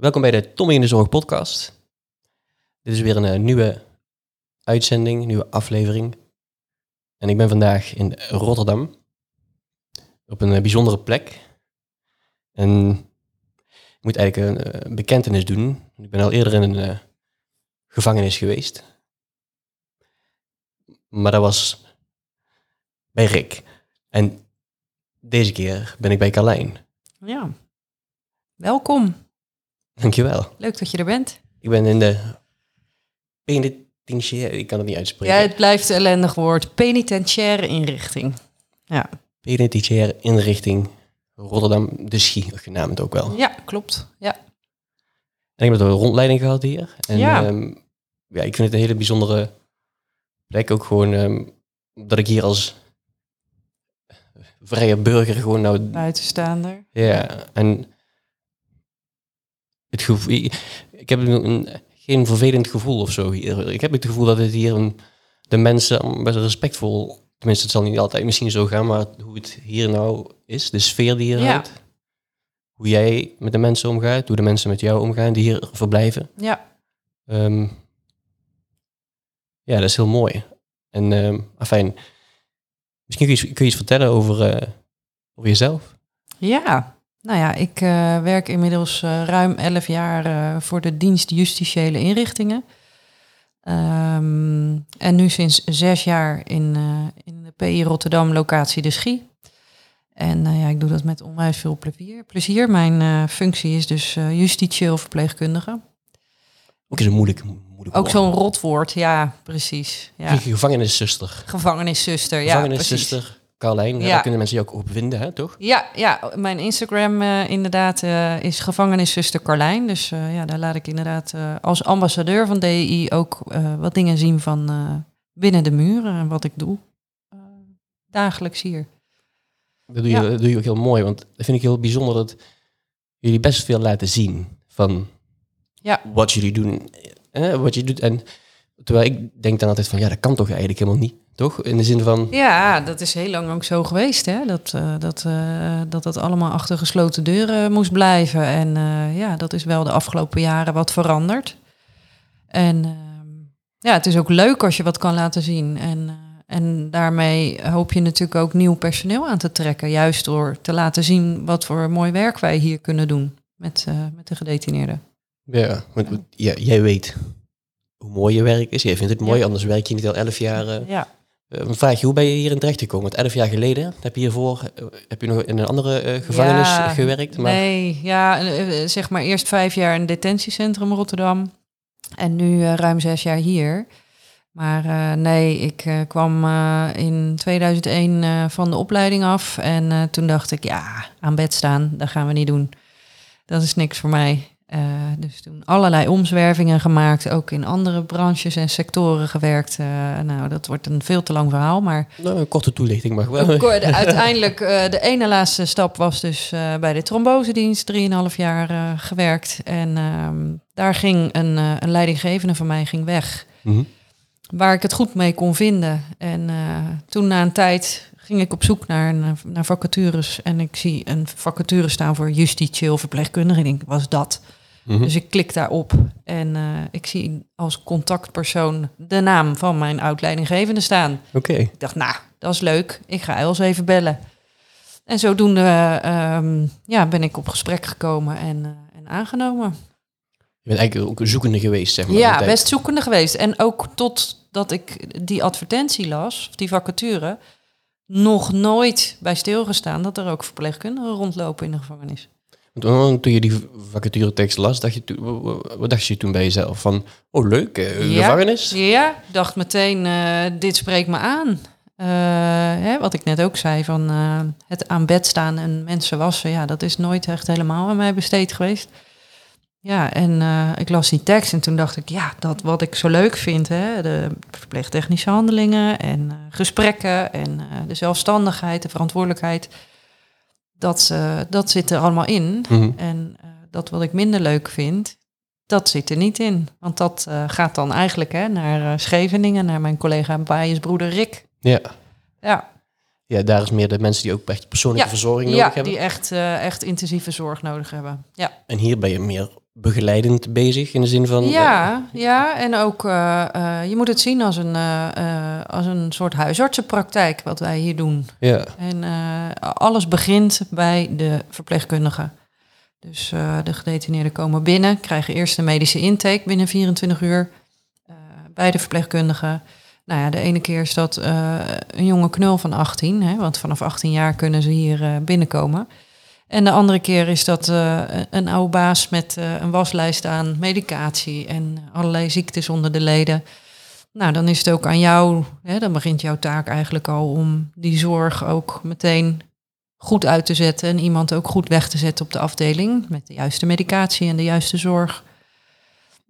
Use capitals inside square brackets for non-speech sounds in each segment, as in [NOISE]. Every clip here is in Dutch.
Welkom bij de Tommy in de Zorg podcast. Dit is weer een eh, nieuwe uitzending, een nieuwe aflevering. En ik ben vandaag in Rotterdam op een eh, bijzondere plek. En ik moet eigenlijk een eh, bekentenis doen. Ik ben al eerder in een gevangenis geweest. Maar dat was bij Rick. En deze keer ben ik bij Carlijn. Ja. Welkom. Dankjewel. Leuk dat je er bent. Ik ben in de penitentiaire, ik kan het niet uitspreken. Ja, het blijft een ellendig woord. Penitentiaire inrichting. Ja, Penitentiaire inrichting Rotterdam de Schie, genaamd ook wel. ja klopt. Ja. En ik heb een rondleiding gehad hier. En Ja. ja. ja, ik vind het een hele bijzondere plek. Ook gewoon ehm, dat ik hier als vrije burger gewoon nou... Buitenstaander. Ja, en het gevoel... Ik heb een, een- geen vervelend gevoel of zo hier. Ik heb het gevoel dat het hier een, de mensen best respectvol... Tenminste, het zal niet altijd misschien zo gaan, maar hoe het hier nou is, de sfeer die hier Ja. hangt. Hoe jij met de mensen omgaat, hoe de mensen met jou omgaan die hier verblijven. Ja. Ehm, ja, dat is heel mooi. En ehm afijn, misschien kun je, iets- kun je iets vertellen over, eh, over jezelf. Ja. Nou ja, ik eh, werk inmiddels eh, ruim 11 jaar eh, voor de dienst justitiële inrichtingen. Ehm, en nu sinds zes jaar in, in de PI Rotterdam locatie De Schie. En ja, ik doe dat met onwijs veel plezier. plezier. Mijn functie is dus justitieel verpleegkundige. Ook is een moeilijk, moeilijk Ook woord. zo'n rotwoord, ja, precies. Ja. Gevangeniszuster. Gevangeniszuster, ja, precies. Gevangeniszuster Carlijn, Ja. daar kunnen mensen je ook op vinden, hè, toch? Ja, ja, mijn Instagram eh, inderdaad eh, is gevangeniszuster Carlijn. Dus eh, ja, daar laat ik inderdaad eh, als ambassadeur van DEI ook eh, wat dingen zien van eh, binnen de muren en wat ik doe. eh, dagelijks hier. Dat doe, je, Ja. dat doe je ook heel mooi, want dat vind ik heel bijzonder dat jullie best veel laten zien van Ja. wat jullie doen. Hè, wat je doet. En terwijl ik denk dan altijd van, ja, dat kan toch eigenlijk helemaal niet, toch? In de zin van, Ja, dat is heel lang ook zo geweest, hè? Dat, eh, dat, eh, dat dat allemaal achter gesloten deuren moest blijven. En eh, ja, dat is wel de afgelopen jaren wat veranderd. En ehm, ja, het is ook leuk als je wat kan laten zien. En, en daarmee hoop je natuurlijk ook nieuw personeel aan te trekken. Juist door te laten zien wat voor mooi werk wij hier kunnen doen met, met de gedetineerden. ja, want, ja, jij weet hoe mooi je werk is. Jij vindt het mooi, Ja. anders werk je niet al elf jaar. Ja. Eh, Een vraagje, hoe ben je hierin terechtgekomen? Want elf jaar geleden heb je hiervoor eh, heb je nog in een andere eh, gevangenis Ja, gewerkt. Maar Nee, ja, zeg maar eerst vijf jaar in detentiecentrum Rotterdam. En nu ruim zes jaar hier. Maar nee, ik kwam in 2001 eh, van de opleiding af. En toen dacht ik, ja, aan bed staan, dat gaan we niet doen. Dat is niks voor mij. Eh, dus toen allerlei omzwervingen gemaakt. Ook in andere branches en sectoren gewerkt. Eh, nou, dat wordt een veel te lang verhaal, maar... nou, een korte toelichting mag wel. De- Uiteindelijk, eh, de ene laatste stap was dus bij de trombosedienst, 3,5 jaar gewerkt. En ehm, daar ging een, een leidinggevende van mij ging weg, Mhm. waar ik het goed mee kon vinden. En toen na een tijd ging ik op zoek naar, naar vacatures. En ik zie een vacature staan voor justitieel verpleegkundige. Ik denk, was dat? Mhm. Dus ik klik daarop en eh, ik zie als contactpersoon de naam van mijn oud-leidinggevende staan. Oké. Ik dacht, nou, dat is leuk. Ik ga Els even bellen. En zodoende ehm, ja, ben ik op gesprek gekomen en, eh, en aangenomen. Je bent eigenlijk ook zoekende geweest, zeg maar. Ja, best zoekende geweest. En ook totdat ik die advertentie las, of die vacature, nog nooit bij stilgestaan dat er ook verpleegkundigen rondlopen in de gevangenis. Want Toen je die vacaturetekst las, dacht je wat dacht je toen bij jezelf? Van, oh leuk, een Ja. gevangenis? Ja, dacht meteen, eh, dit spreekt me aan. Eh, hè, wat ik net ook zei, van eh, het aan bed staan en mensen wassen, ja, dat is nooit echt helemaal aan mij besteed geweest. Ja, en ik las die tekst en toen dacht ik, ja, dat wat ik zo leuk vind, hè, de verpleegtechnische handelingen en gesprekken en de zelfstandigheid, de verantwoordelijkheid, dat, eh, dat zit er allemaal in. Mhm. En eh, dat wat ik minder leuk vind, dat zit er niet in. Want dat eh, gaat dan eigenlijk hè, naar eh, Scheveningen, naar mijn collega en baaiensbroeder Rick. Ja. Ja, ja, daar is meer de mensen die ook echt persoonlijke Ja. verzorging ja nodig hebben. die echt, echt intensieve zorg nodig hebben. Ja, En hier ben je meer begeleidend bezig in de zin van... Ja, ja, en ook eh, eh, je moet het zien als een, eh, eh, als een soort huisartsenpraktijk wat wij hier doen. eh, ja. En eh, alles begint bij de verpleegkundige. Dus eh, de gedetineerden komen binnen, krijgen eerst een medische intake binnen 24 uur eh, bij de verpleegkundige. Nou ja, de ene keer is dat eh, een jonge knul van 18, hè, want vanaf 18 jaar kunnen ze hier eh, binnenkomen. En de andere keer is dat eh, een oude baas met eh, een waslijst aan medicatie en allerlei ziektes onder de leden. Nou, dan is het ook aan jou, hè, dan begint jouw taak eigenlijk al om die zorg ook meteen goed uit te zetten en iemand ook goed weg te zetten op de afdeling met de juiste medicatie en de juiste zorg.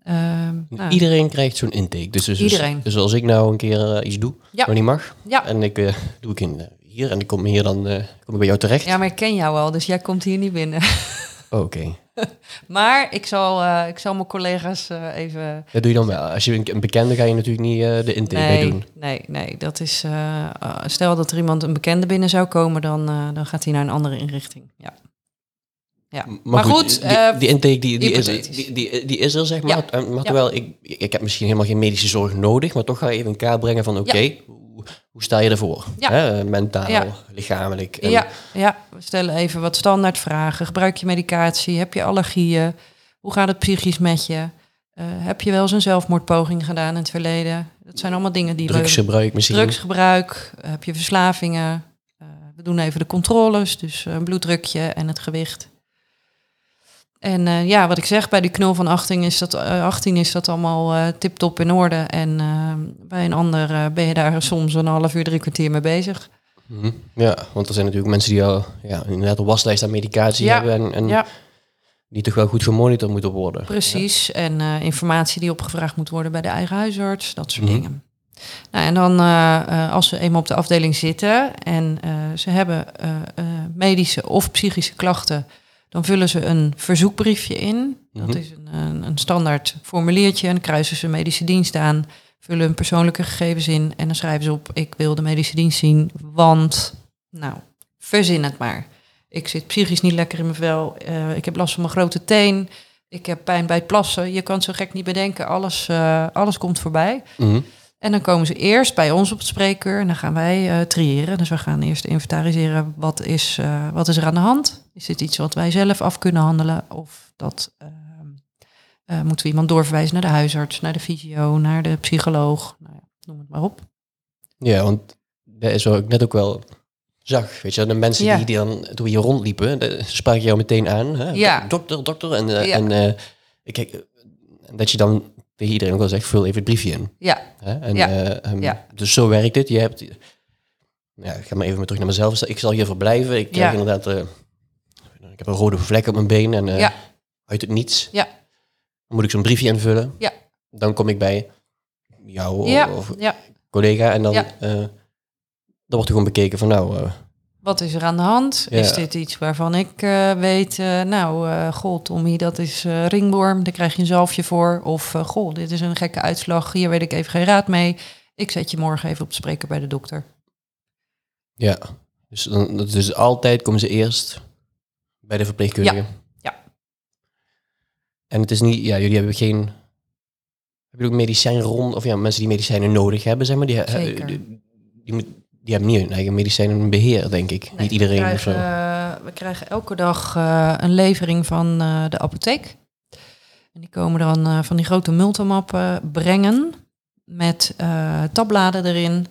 Ehm, nou, Iedereen krijgt zo'n intake. Dus, dus, Iedereen. dus als ik nou een keer eh, iets doe, Ja. wat niet mag, Ja. en ik eh, doe ik in, eh, hier en ik kom hier dan eh, kom ik bij jou terecht. ja, maar ik ken jou al, dus jij komt hier niet binnen. Oh, Oké, [LAUGHS] Maar ik zal, eh, ik zal mijn collega's eh, even dat doe je dan wel. Als je een, bekende ga je natuurlijk niet de intake bij Nee, doen. nee, nee. Dat is, stel dat er iemand een bekende binnen zou komen, dan, dan gaat hij naar een andere inrichting. Ja. ja. Maar, goed, die, die intake die, die, is, die, die, die is er, zeg maar. Ja. Maar Ja. terwijl ik, ik heb misschien helemaal geen medische zorg nodig, maar toch ga je even in kaart brengen van oké, hoe sta je ervoor? Ja. Hè, mentaal, Ja. lichamelijk. En, ja, ja, we stellen even wat standaardvragen. Gebruik je medicatie? Heb je allergieën? Hoe gaat het psychisch met je? Eh, heb je wel eens een zelfmoordpoging gedaan in het verleden? Dat zijn allemaal dingen die. Drugsgebruik misschien. Drugsgebruik, heb je verslavingen? Eh, we doen even de controles, dus eh, een bloeddrukje en het gewicht. En eh, ja, wat ik zeg, bij die knul van 18 is dat, eh, 18 is dat allemaal eh tip-top in orde. En eh, bij een ander eh, ben je daar soms een half uur, drie kwartier mee bezig. Mhm. Ja, want er zijn natuurlijk mensen die al ja, inderdaad een waslijst aan medicatie Ja. hebben en, en Ja, die toch wel goed gemonitord moeten worden. precies. En eh, informatie die opgevraagd moet worden bij de eigen huisarts, dat soort Mhm. dingen. Nou, en dan eh, eh, als ze eenmaal op de afdeling zitten en eh, ze hebben eh, eh, medische of psychische klachten, dan vullen ze een verzoekbriefje in. Dat Mhm. is een, een, standaard formuliertje en dan kruisen ze medische dienst aan, vullen hun persoonlijke gegevens in en dan schrijven ze op, ik wil de medische dienst zien, want, nou, verzin het maar. Ik zit psychisch niet lekker in mijn vel, eh, ik heb last van mijn grote teen, ik heb pijn bij het plassen. Je kan het zo gek niet bedenken, alles, eh, alles komt voorbij. Mhm. En dan komen ze eerst bij ons op het spreekuur en dan gaan wij eh, triëren. Dus we gaan eerst inventariseren wat is, eh, wat is er aan de hand. Is dit iets wat wij zelf af kunnen handelen? Of dat, ehm, eh, moeten we iemand doorverwijzen naar de huisarts, naar de fysio, naar de psycholoog? Nou ja, noem het maar op. Ja, want dat is wat ik net ook wel zag. Weet je, de mensen Ja. die, die dan, toen hier rondliepen, de- sprak je jou meteen aan. Hè? Ja. Dokter, dokter. En, Ja. en ik dat je dan tegen iedereen ook wel zegt, vul even het briefje in. Ja? En, Ja. eh, ehm, Ja. Dus zo werkt het. Je hebt, ja, ik ga maar even terug naar mezelf. Ik zal hier verblijven. Ik krijg Ja. inderdaad, eh, ik heb een rode vlek op mijn been en eh, Ja. uit het niets. Ja. Dan moet ik zo'n briefje invullen. Ja. Dan kom ik bij jou ja, of ja. collega en dan, eh, dan wordt er gewoon bekeken van nou, eh, Wat is er aan de hand? Ja. Is dit iets waarvan ik eh, weet, eh, nou, eh goh, Tommy, dat is ringworm, daar krijg je een zalfje voor. Of, goh, dit is een gekke uitslag, hier weet ik even geen raad mee. Ik zet je morgen even op spreken bij de dokter. ja. Dus, dan, dus altijd komen ze eerst bij de verpleegkundige. Ja. Ja. En het is niet, ja, jullie hebben geen, heb je ook medicijnrond, of ja, mensen die medicijnen nodig hebben, zeg maar, die, Zeker. die, die, moet- die hebben niet hun eigen medicijnenbeheer, denk ik. Nee, niet iedereen we of zo. krijgen, eh, we krijgen elke dag eh, een levering van eh, de apotheek. En die komen dan van die grote multimappen brengen met tabbladen erin.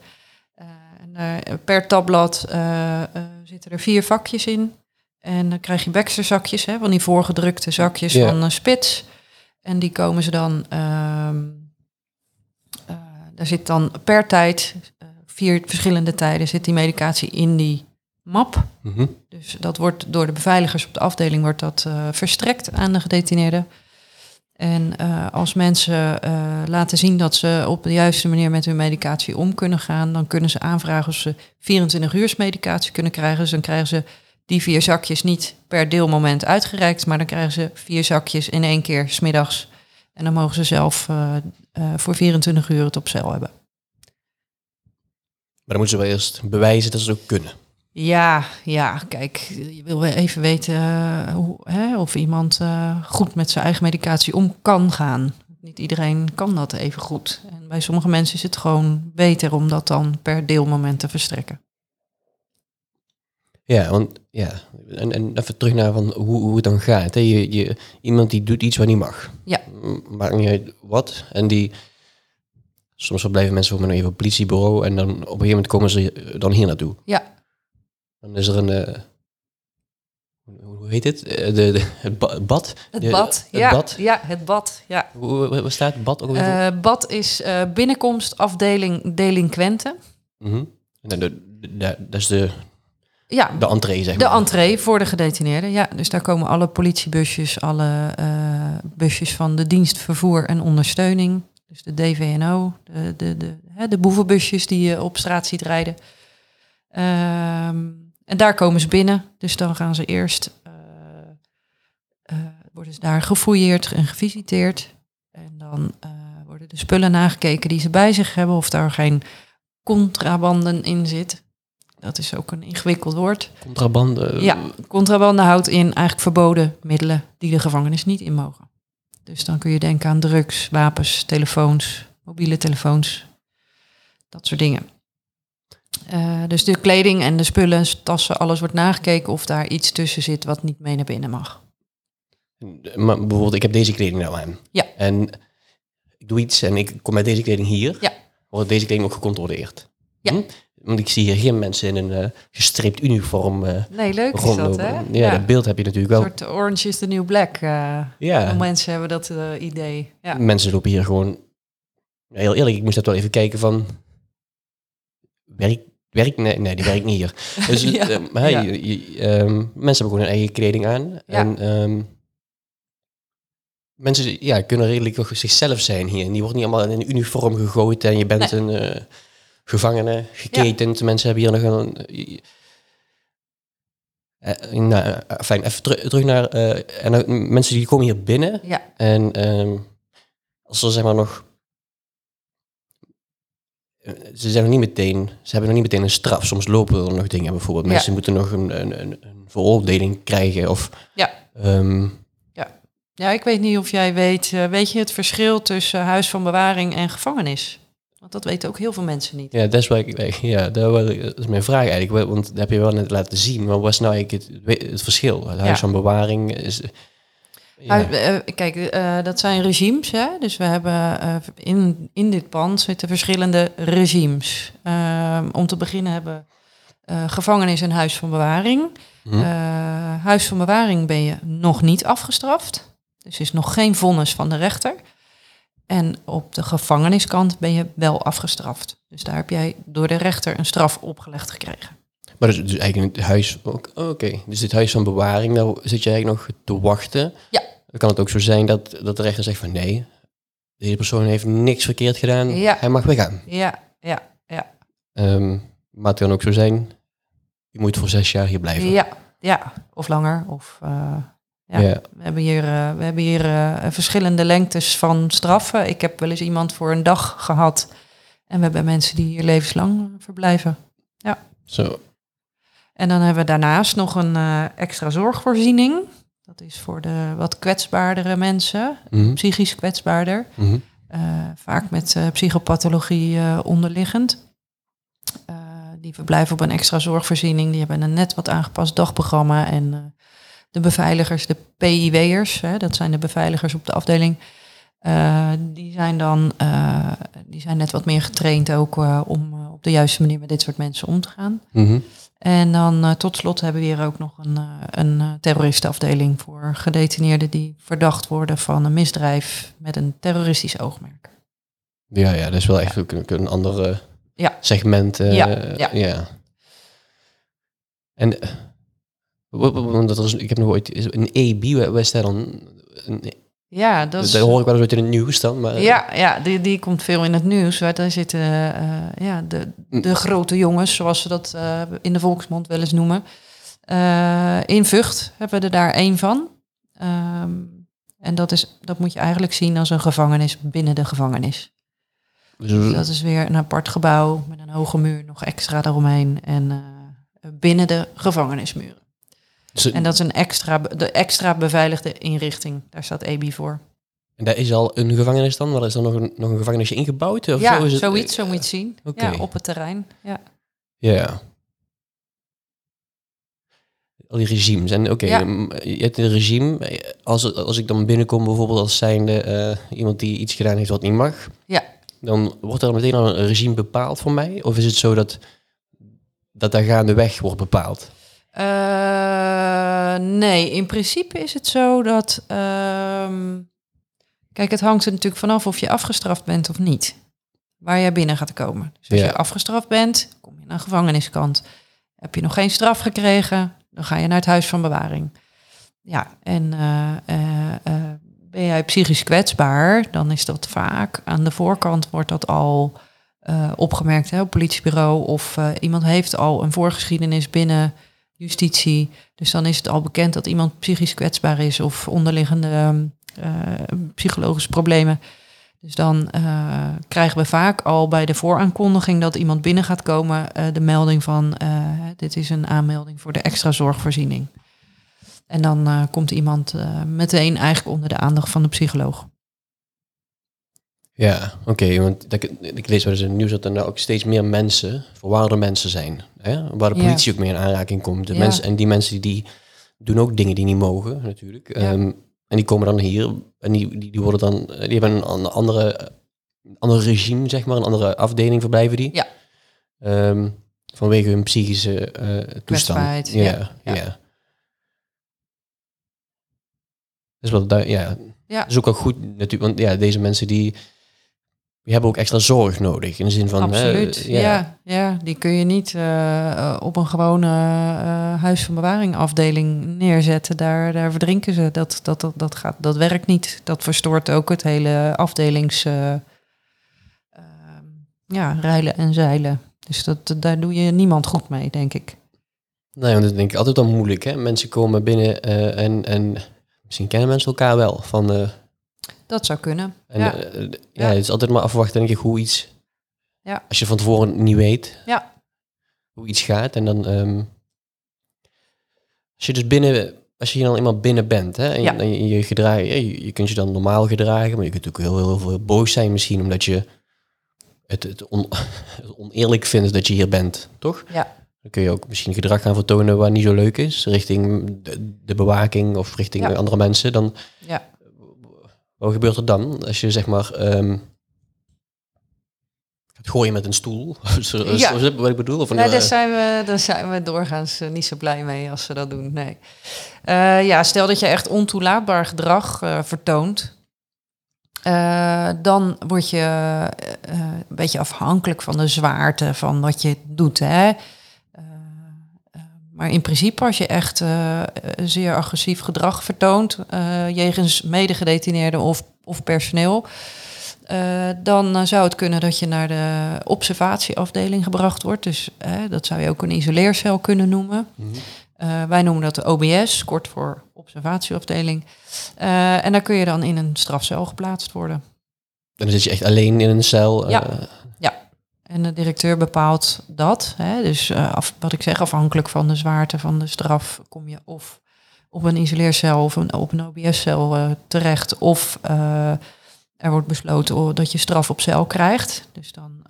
En, per tabblad zitten er vier vakjes in. En dan krijg je Baxter-zakjes, hè, van die voorgedrukte zakjes Ja. van eh, Spits. En die komen ze dan... ehm, eh, daar zit dan per tijd, vier verschillende tijden, zit die medicatie in die map. Mhm. Dus dat wordt door de beveiligers op de afdeling wordt dat, eh, verstrekt aan de gedetineerden. En eh, als mensen eh, laten zien dat ze op de juiste manier met hun medicatie om kunnen gaan, dan kunnen ze aanvragen of ze 24 uur medicatie kunnen krijgen. Dus dan krijgen ze die vier zakjes niet per deelmoment uitgereikt, maar dan krijgen ze vier zakjes in één keer smiddags. En dan mogen ze zelf voor 24 uur het op cel hebben. Maar dan moeten ze wel eerst bewijzen dat ze het ook kunnen. Ja, ja, kijk, je wil wel even weten eh, hoe, hè, of iemand eh, goed met zijn eigen medicatie om kan gaan. Niet iedereen kan dat even goed. En bij sommige mensen is het gewoon beter om dat dan per deelmoment te verstrekken. Ja, want ja, en, en even terug naar van hoe, hoe het dan gaat. Hè? Je, je, iemand die doet iets wat niet mag. Ja. Maakt niet uit wat. En die, soms blijven mensen voor nog even op het politiebureau en dan op een gegeven moment komen ze dan hier naartoe. Ja, Dan is er een, eh, hoe heet het? Eh, De, de, het ba- bad? het De- bad. Het ja, bad? ja, het bad. Ja. Hoe, hoe, hoe staat het bad ook weer? Eh, bad is eh, binnenkomst afdeling delinquenten. Mhm. En dan de, de, de- dat is de, Ja, de entree, zeg De maar. entree voor de gedetineerden, ja. Dus daar komen alle politiebusjes, alle busjes van de dienst vervoer en ondersteuning. Dus de DVNO, de, de, de, de boevenbusjes die je op straat ziet rijden. Ehm, en daar komen ze binnen. Dus dan gaan ze eerst, eh, eh, worden ze daar gefouilleerd en gevisiteerd. En dan eh, worden de spullen nagekeken die ze bij zich hebben, of daar geen contrabanden in zit. Dat is ook een ingewikkeld woord. Contraband. eh, Ja, contrabande houdt in eigenlijk verboden middelen die de gevangenis niet in mogen. Dus dan kun je denken aan drugs, wapens, telefoons, mobiele telefoons, dat soort dingen. Eh, dus de kleding en de spullen, tassen, alles wordt nagekeken of daar iets tussen zit wat niet mee naar binnen mag. Maar bijvoorbeeld, ik heb deze kleding nou aan. Ja. En ik doe iets en ik kom met deze kleding hier. Ja. Wordt deze kleding ook gecontroleerd? Ja. Hm? Want ik zie hier geen mensen in een eh, gestreept uniform eh Nee, leuk is dat, hè? Ja, dat beeld heb je natuurlijk Een wel. soort orange is the new black. eh Ja. mensen hebben dat idee. Ja. Mensen lopen hier gewoon... Heel eerlijk, ik moest dat wel even kijken van... Werk, werk nee, nee, die werkt niet hier. [LAUGHS] Dus, Ja, maar, ja. je- je- ehm, mensen hebben gewoon hun eigen kleding aan. En ehm, mensen ja, kunnen redelijk zichzelf zijn hier. En die wordt niet allemaal in een uniform gegooid en je bent een eh, gevangene, geketend. Mensen hebben hier nog een... eh, eh, nou, eh, fijn, even teru- terug naar... en mensen die komen hier binnen ja, en ehm, als er zeg maar nog... Ze zijn nog niet meteen, ze hebben nog niet meteen een straf. Soms lopen er nog dingen. Bijvoorbeeld Ja. mensen moeten nog een, een, een, een veroordeling krijgen. Of, Ja. ehm, Ja, ik weet niet of jij weet, weet je het verschil tussen huis van bewaring en gevangenis? Want dat weten ook heel veel mensen niet. ja, dat is, waar ik, ja, dat is mijn vraag eigenlijk. Want dat heb je wel net laten zien. Maar wat is nou eigenlijk het, het verschil? Het huis Ja. van bewaring is... Ja. Eh, kijk, eh, dat zijn regimes. Hè? Dus we hebben eh, in, in dit pand zitten verschillende regimes. Ehm, om te beginnen hebben gevangenis en huis van bewaring. Hm? Eh, huis van bewaring ben je nog niet afgestraft. Dus is nog geen vonnis van de rechter. En op de gevangeniskant ben je wel afgestraft. Dus daar heb jij door de rechter een straf opgelegd gekregen. Maar dus, dus eigenlijk het huis... ook- Oké, dus dit huis van bewaring, daar zit je eigenlijk nog te wachten. Ja. Dan kan het ook zo zijn dat, dat de rechter zegt van nee, deze persoon heeft niks verkeerd gedaan, Ja. hij mag weggaan. Ja, ja, ja. Ehm, maar het kan ook zo zijn, je moet voor zes jaar hier blijven. Ja, ja. Of langer. Of, eh, ja. Ja. We hebben hier, eh, we hebben hier eh, verschillende lengtes van straffen. Ik heb wel eens iemand voor een dag gehad. En we hebben mensen die hier levenslang verblijven. Zo. En dan hebben we daarnaast nog een eh, extra zorgvoorziening. Dat is voor de wat kwetsbaardere mensen, Mhm. psychisch kwetsbaarder. Mhm. Vaak met psychopathologie onderliggend. Die verblijven op een extra zorgvoorziening. Die hebben een net wat aangepast dagprogramma. En de beveiligers, de PIW'ers, dat zijn de beveiligers op de afdeling. eh, die zijn dan eh, die zijn net wat meer getraind ook eh, om op de juiste manier met dit soort mensen om te gaan. Mhm. En dan tot slot hebben we hier ook nog een, een terroristenafdeling voor gedetineerden die verdacht worden van een misdrijf met een terroristisch oogmerk. Ja, ja, dat is wel echt een, een ander Ja. segment. Ja, ja. En want dat is, ik heb nog ooit een EB, dat dan? Een, Ja, dat is, daar hoor ik wel eens ooit in het nieuws dan, maar ja, ja die, die komt veel in het nieuws. Waar daar zitten eh, ja, de, de grote jongens, zoals ze dat eh, in de volksmond wel eens noemen. Eh, in Vught hebben we er daar één van. Ehm, en dat, is, dat moet je eigenlijk zien als een gevangenis binnen de gevangenis. Dus- Dat is weer een apart gebouw met een hoge muur nog extra daaromheen. En binnen de gevangenismuren. En dat is een extra, de extra beveiligde inrichting. Daar staat EBI voor. en daar is al een gevangenis dan? Wat is er nog een, nog een gevangenisje ingebouwd? Of ja, zo is het, zoiets, zo moet je het zien. Ja, op het terrein. Ja. Ja. Al die regimes. En oké, Ja. je hebt een regime. Als, als ik dan binnenkom bijvoorbeeld als zijnde eh, iemand die iets gedaan heeft wat niet mag. Ja. Dan wordt er meteen al een regime bepaald voor mij? Of is het zo dat dat daar gaandeweg wordt bepaald? Eh, nee, in principe is het zo dat. ehm, kijk, het hangt er natuurlijk vanaf of je afgestraft bent of niet. Waar jij binnen gaat komen. Dus als Ja. je afgestraft bent, kom je naar gevangeniskant. Heb je nog geen straf gekregen, dan ga je naar het huis van bewaring. Ja, en eh, eh, ben jij psychisch kwetsbaar, dan is dat vaak aan de voorkant wordt dat al opgemerkt hè, op politiebureau. Of iemand heeft al een voorgeschiedenis binnen justitie. Dus dan is het al bekend dat iemand psychisch kwetsbaar is of onderliggende eh, psychologische problemen. Dus dan eh, krijgen we vaak al bij de vooraankondiging dat iemand binnen gaat komen eh, de melding van dit is een aanmelding voor de extra zorgvoorziening. En dan komt iemand meteen eigenlijk onder de aandacht van de psycholoog. Ja, oké. want ik- ik lees wel eens in het nieuws dat er nou ook steeds meer mensen, verwaarde mensen zijn. Hè? Waar de Ja. politie ook mee in aanraking komt. De Ja. mensen, en die mensen die doen ook dingen die niet mogen, natuurlijk. Ja. Ehm, en die komen dan hier en die, die, die worden dan, die hebben een an- andere, een ander regime, zeg maar, een andere afdeling verblijven die. Ja. Ehm, vanwege hun psychische eh toestand. Ja, ja, ja. ja. Dat is wel, du- ja, Ja. dat is ook wel goed natuurlijk, want ja, deze mensen die, die hebben ook extra zorg nodig. In de zin van, Absoluut. eh, ja. Ja, die kun je niet eh, eh, op een gewone eh, huis van bewaring afdeling neerzetten. Daar, daar verdrinken ze. Dat, dat, dat, dat, gaat, dat werkt niet. Dat verstoort ook het hele afdelings... ehm, ja, rijlen en zeilen. Dus dat, daar doe je niemand goed mee, denk ik. Nee, want dat denk ik altijd al moeilijk. Hè? Mensen komen binnen en, en misschien kennen mensen elkaar wel. Van, Dat zou kunnen. en, ja. eh, ja. Ja. het is altijd maar afwachten denk ik hoe iets... Ja. Als je van tevoren niet weet Ja. hoe iets gaat. En dan... ehm, als je dus binnen... Als je dan eenmaal binnen bent hè, en, Ja. je- en je, je. Je, je kunt je dan normaal gedragen, maar je kunt ook heel, heel, veel boos zijn misschien. Omdat je het, het, on- het [LAUGHS] oneerlijk vindt dat je hier bent, toch? Ja. Dan kun je ook misschien gedrag gaan vertonen waar niet zo leuk is, richting de, de bewaking of richting Ja. andere mensen. Dan, Ja. Wat gebeurt er dan als je zeg maar ehm gaat gooien met een stoel? [LAUGHS] Ja. wat ik bedoel? Of een, Nee, eh, daar zijn, we, daar zijn we doorgaans eh, niet zo blij mee als ze dat doen. Nee. Eh, ja, stel dat je echt ontoelaatbaar gedrag eh, vertoont. eh, dan word je eh, eh, een beetje afhankelijk van de zwaarte van wat je doet. Hè? Maar in principe, als je echt eh, zeer agressief gedrag vertoont, eh jegens medegedetineerden of, of personeel, eh, dan zou het kunnen dat je naar de observatieafdeling gebracht wordt. Dus dat zou je ook een isoleercel kunnen noemen. mhm. Wij noemen dat de OBS, kort voor observatieafdeling. En daar kun je dan in een strafcel geplaatst worden. Dan zit je echt alleen in een cel. Ja. En de directeur bepaalt dat. Hè? Dus eh, af, wat ik zeg, afhankelijk van de zwaarte van de straf kom je of op een isoleercel of een, op een OBS-cel eh, terecht. Of eh, er wordt besloten dat je straf op cel krijgt. Dus dan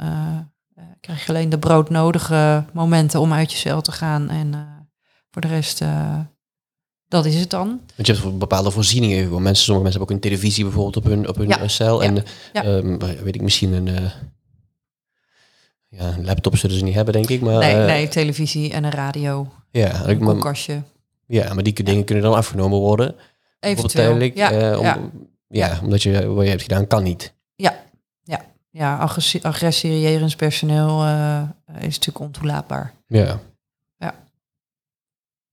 krijg je alleen de broodnodige momenten om uit je cel te gaan. En voor de rest, dat is het dan. Want je hebt voor bepaalde voorzieningen. Mensen, sommige mensen hebben ook een televisie bijvoorbeeld op hun, op hun Ja. cel. Ja. En Ja. ehm, weet ik misschien een... ja, een laptop zullen ze niet hebben, denk ik. Maar, Nee, eh, nee, televisie en een radio, Ja, ik, een maar, koelkastje. ja, maar die dingen kunnen dan afgenomen worden. Eventueel. tijdelijk. Ja, eh, om- ja. ja, omdat je wat je hebt gedaan kan niet. ja, agressie, agressie jegens personeel eh, is natuurlijk ontoelaatbaar. Ja. Ja.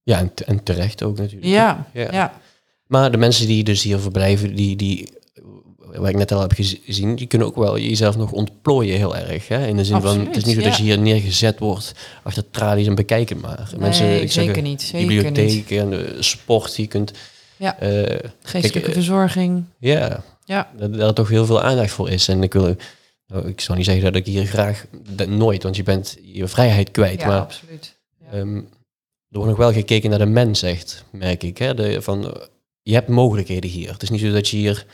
Ja, en, en terecht ook natuurlijk. Ja, Ja. ja. Maar de mensen die dus hier verblijven, die, die, wat ik net al heb gezien, die kunnen ook wel jezelf nog ontplooien heel erg. Hè? In de zin van, het is niet zo dat je hier neergezet wordt achter tralies en bekijken maar. Mensen, ik zeker niet. Zeker niet. bibliotheek en eh, sport, je kunt... Ja. eh, Geestelijke kijk, eh, verzorging. ja, Ja. dat daar toch heel veel aandacht voor is. En ik wil, nou, ik zou niet zeggen dat ik hier graag, dat nooit, want je bent je vrijheid kwijt. Ja, maar absoluut. Ehm, er wordt nog wel gekeken naar de mens, echt, merk ik. Hè? De, van, je hebt mogelijkheden hier. Het is niet zo dat je hier...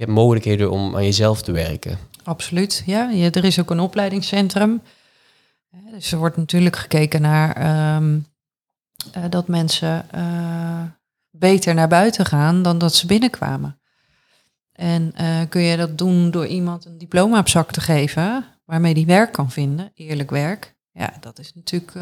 Je hebt mogelijkheden om aan jezelf te werken. Absoluut, ja. Er is ook een opleidingscentrum. Dus er wordt natuurlijk gekeken naar ehm, eh, dat mensen eh, beter naar buiten gaan dan dat ze binnenkwamen. En eh, kun je dat doen door iemand een diploma op zak te geven, waarmee die werk kan vinden, eerlijk werk. Ja, dat is natuurlijk,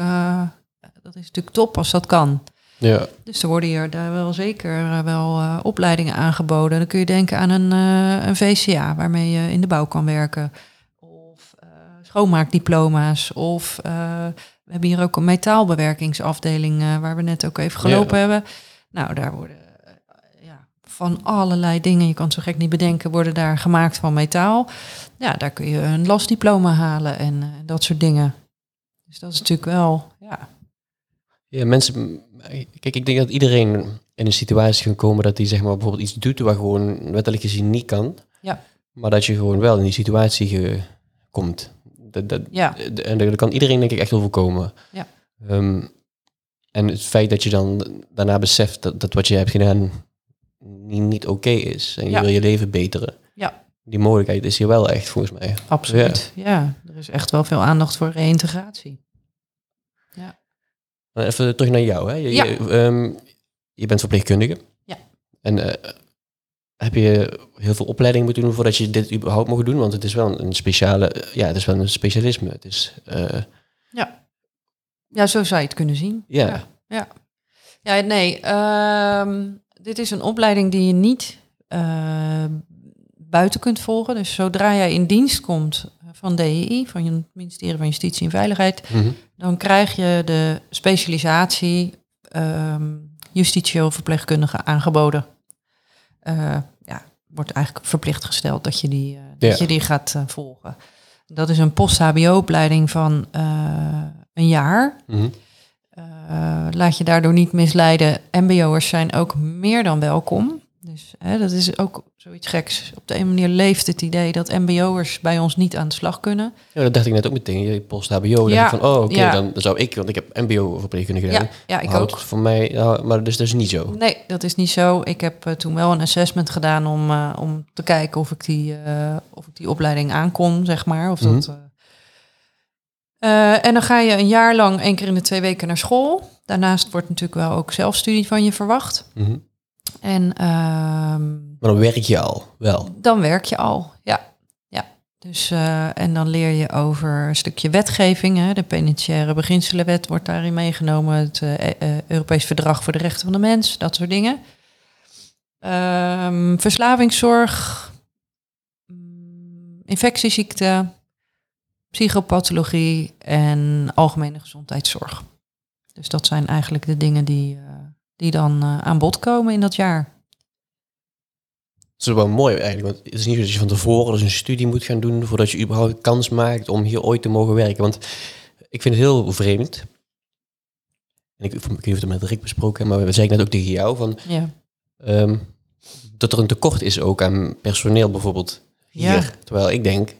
dat is natuurlijk top als dat kan. Ja. Dus er worden hier daar wel zeker eh, wel eh, opleidingen aangeboden. Dan kun je denken aan een, eh, een VCA waarmee je in de bouw kan werken. Of schoonmaakdiploma's. Of we hebben hier ook een metaalbewerkingsafdeling waar we net ook even gelopen Ja. hebben. Nou, daar worden ja, van allerlei dingen, je kan het zo gek niet bedenken, worden daar gemaakt van metaal. Ja, daar kun je een lastdiploma halen en dat soort dingen. Dus dat is natuurlijk wel, ja, Ja, mensen... Kijk, ik denk dat iedereen in een situatie kan komen dat hij zeg maar bijvoorbeeld iets doet waar gewoon wettelijk gezien niet kan. Ja. Maar dat je gewoon wel in die situatie ge- komt. Dat, dat, ja, en daar kan iedereen denk ik echt wel voorkomen. Ja. Ehm, en het feit dat je dan daarna beseft dat, dat wat je hebt gedaan niet, niet oké is. En je Ja. wil je leven beteren. Ja. Die mogelijkheid is hier wel echt volgens mij. absoluut. Ja. er is echt wel veel aandacht voor reïntegratie. Even terug naar jou. Hè? Je, Ja. je, ehm, je bent verpleegkundige. Ja. En eh, heb je heel veel opleiding moeten doen voordat je dit überhaupt mocht doen? Want het is wel een speciale, ja, het is wel een specialisme. Het is, eh, Ja, zo zou je het kunnen zien. Ja. Ja, ja. Ja, nee. ehm, dit is een opleiding die je niet eh, buiten kunt volgen. Dus zodra jij in dienst komt van DEI, van het ministerie van Justitie en Veiligheid, mhm. Dan krijg je de specialisatie ehm justitieel verpleegkundige aangeboden. Eh, ja, wordt eigenlijk verplicht gesteld dat je die, eh, dat Ja. je die gaat eh, volgen. Dat is een post-HBO-opleiding van een jaar. Mhm. Laat je daardoor niet misleiden. MBO'ers zijn ook meer dan welkom. Dus hè, dat is ook zoiets geks. Op de een manier leeft het idee dat MBO'ers bij ons niet aan de slag kunnen. Ja, dat dacht ik net ook meteen. Je post-HBO. dacht Ja, van, oh, oké, ja. dan, zou ik, want ik heb MBO-verpleegkundige gedaan. Ja, ja ik Houdt ook. Voor mij, maar dus dat is niet zo. Nee, dat is niet zo. Ik heb eh, toen wel een assessment gedaan om, eh, om te kijken of ik, die, eh, of ik die opleiding aankon, zeg maar. Of dat, Mhm. en dan ga je een jaar lang één keer in de twee weken naar school. Daarnaast wordt natuurlijk wel ook zelfstudie van je verwacht. Mhm. En ehm, Maar dan werk je al, wel. dan werk je al, ja. ja. Dus, eh, en dan leer je over een stukje wetgeving. Hè. De penitentiaire beginselenwet wordt daarin meegenomen. Het eh, Europees Verdrag voor de Rechten van de Mens, dat soort dingen. Ehm, verslavingszorg, mm, infectieziekte, psychopathologie en algemene gezondheidszorg. Dus dat zijn eigenlijk de dingen die, die dan eh, aan bod komen in dat jaar. Dat is wel mooi eigenlijk, want het is niet zo dat je van tevoren dus een studie moet gaan doen voordat je überhaupt kans maakt om hier ooit te mogen werken. Want ik vind het heel vreemd. En ik, ik weet niet of het met Rick besproken, maar we zeiden net ook tegen jou van Ja. ehm, dat er een tekort is ook aan personeel bijvoorbeeld hier. Ja. Terwijl ik denk,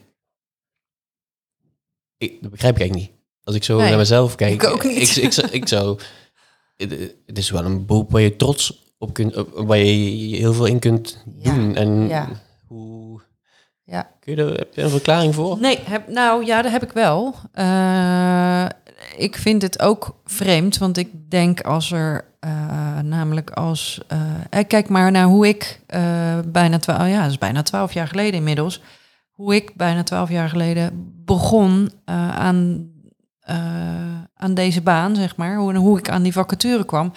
ik, dat begrijp ik eigenlijk niet. Als ik zo Nee, naar mezelf kijk, ik ook niet. Ik, ik zou, het, is wel een beroep waar je trots op kunt, waar je heel veel in kunt Ja, doen. En ja. hoe, Ja. kun je er, heb je een verklaring voor? Nee, heb, nou ja, dat heb ik wel. Eh, ik vind het ook vreemd, want ik denk als er eh, namelijk als... eh, eh, kijk maar naar hoe ik bijna twaalf... ja, dat is bijna twaalf jaar geleden inmiddels. Hoe ik bijna twaalf jaar geleden begon aan, aan deze baan, zeg maar. Hoe, hoe ik aan die vacature kwam.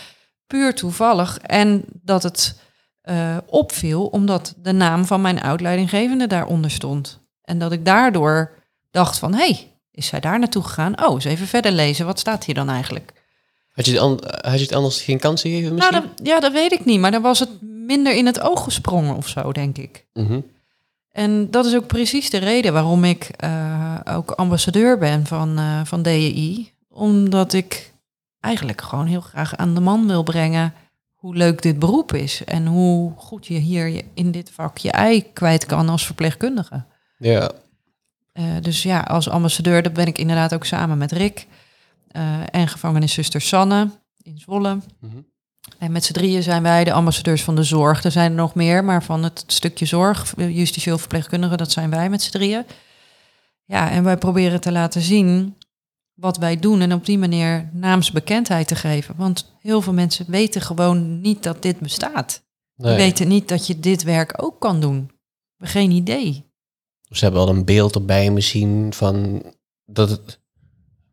Puur toevallig. En dat het eh, opviel omdat de naam van mijn oud-leidinggevende daaronder stond. En dat ik daardoor dacht van, hé, hey, is zij daar naartoe gegaan? Oh, eens even verder lezen. Wat staat hier dan eigenlijk? Had je, het an- had je het anders geen kans gegeven misschien? Nou, dat, ja, dat weet ik niet. Maar dan was het minder in het oog gesprongen of zo, denk ik. Mhm. En dat is ook precies de reden waarom ik eh, ook ambassadeur ben van, eh, van DEI. Omdat ik eigenlijk gewoon heel graag aan de man wil brengen hoe leuk dit beroep is. En hoe goed je hier in dit vak je ei kwijt kan als verpleegkundige. Ja, Eh, dus ja, als ambassadeur, dat ben ik inderdaad ook samen met Rick. en gevangeniszuster Sanne in Zwolle. Mhm. En met z'n drieën zijn wij de ambassadeurs van de zorg. Er zijn er nog meer, maar van het stukje zorg, justitieel verpleegkundigen, dat zijn wij met z'n drieën. Ja, en wij proberen te laten zien wat wij doen en op die manier naamsbekendheid te geven. Want heel veel mensen weten gewoon niet dat dit bestaat. Nee. Die weten niet dat je dit werk ook kan doen. Geen idee. Ze hebben wel een beeld erbij misschien van dat het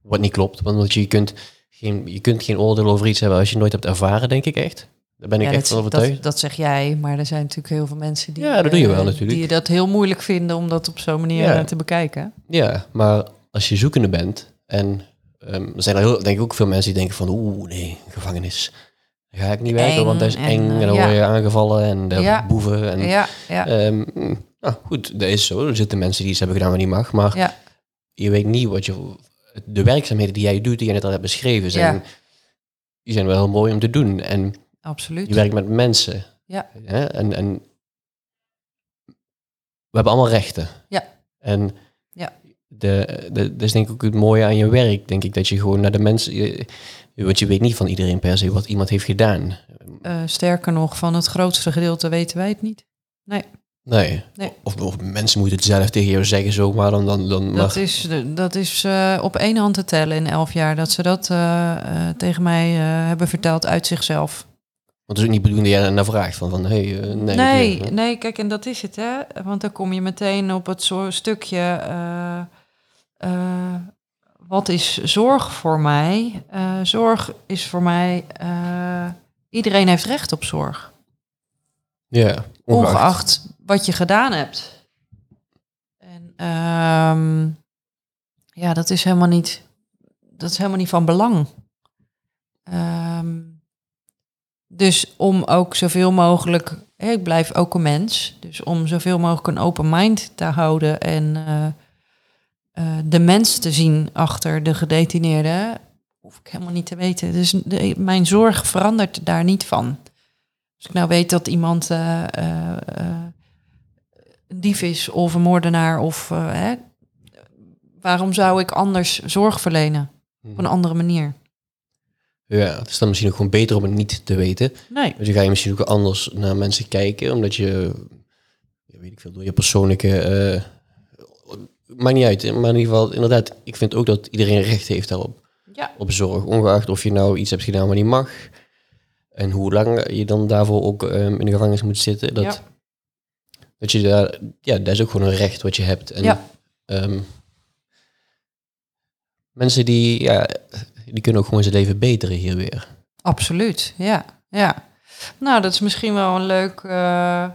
wat niet klopt. Want je kunt geen, je kunt geen oordeel over iets hebben als je het nooit hebt ervaren, denk ik echt. Daar ben ik Ja, echt van dat, overtuigd. dat, dat zeg jij, maar er zijn natuurlijk heel veel mensen die, Ja, dat doe je wel eh, natuurlijk. die dat heel moeilijk vinden om dat op zo'n manier Ja. eh, te bekijken. Ja, maar als je zoekende bent en ehm, er zijn er heel, denk ik ook veel mensen die denken van oeh nee, gevangenis. Daar ga ik niet werken, want dat is en, eng en, eh, dan ja. word je aangevallen en de boeven. En, ja, ja, ehm, nou goed, dat is zo. Er zitten mensen die iets hebben gedaan wat niet mag, maar ja, je weet niet wat je... De werkzaamheden die jij doet, die jij net al hebt beschreven, zijn, Ja. die zijn wel heel mooi om te doen. En absoluut. je werkt met mensen. Ja. Hè? En, en we hebben allemaal rechten. Ja. En Ja. De, de, dat is denk ik ook het mooie aan je werk, denk ik, dat je gewoon naar de mensen... Je, want je weet niet van iedereen per se wat iemand heeft gedaan. Eh, sterker nog, van het grootste gedeelte weten wij het niet. Nee. Nee. Of, of mensen moeten het zelf tegen jou zeggen zomaar, dan... dan, dan Dat maar, is, dat is eh, op één hand te tellen in elf jaar dat ze dat eh, eh, tegen mij eh, hebben verteld uit zichzelf. want het is ook niet bedoeld dat jij naar vraagt van, van hey, eh, nee. Nee, kijk, en dat is het, hè? Want dan kom je meteen op het soort stukje. eh, eh, wat is zorg voor mij? Eh, zorg is voor mij. eh, iedereen heeft recht op zorg. Ja, Ongeacht wat je gedaan hebt. En ehm, ja, dat is helemaal niet. Dat is helemaal niet van belang. Ehm, dus om ook zoveel mogelijk. ik blijf ook een mens. Dus om zoveel mogelijk een open mind te houden en eh, eh, de mens te zien achter de gedetineerde, hoef ik helemaal niet te weten. Dus mijn zorg verandert daar niet van. Als ik nou weet dat iemand eh, een dief is of een moordenaar of eh, hè, waarom zou ik anders zorg verlenen op een andere manier? Ja, het is dan misschien ook gewoon beter om het niet te weten. Nee. Dus dan ga je misschien ook anders naar mensen kijken, omdat je, weet ik veel, door je persoonlijke, eh maakt niet uit. Maar in ieder geval, inderdaad, ik vind ook dat iedereen recht heeft daarop, Ja. op zorg. Ongeacht of je nou iets hebt gedaan wat niet mag. En hoe lang je dan daarvoor ook ehm, in de gevangenis moet zitten. Dat, Ja. Dat je daar, ja, dat is ook gewoon een recht wat je hebt. En, Ja. ehm, mensen die, ja, die kunnen ook gewoon zijn leven beteren hier weer. Absoluut, ja. ja. Nou, dat is misschien wel een leuk eh, eh,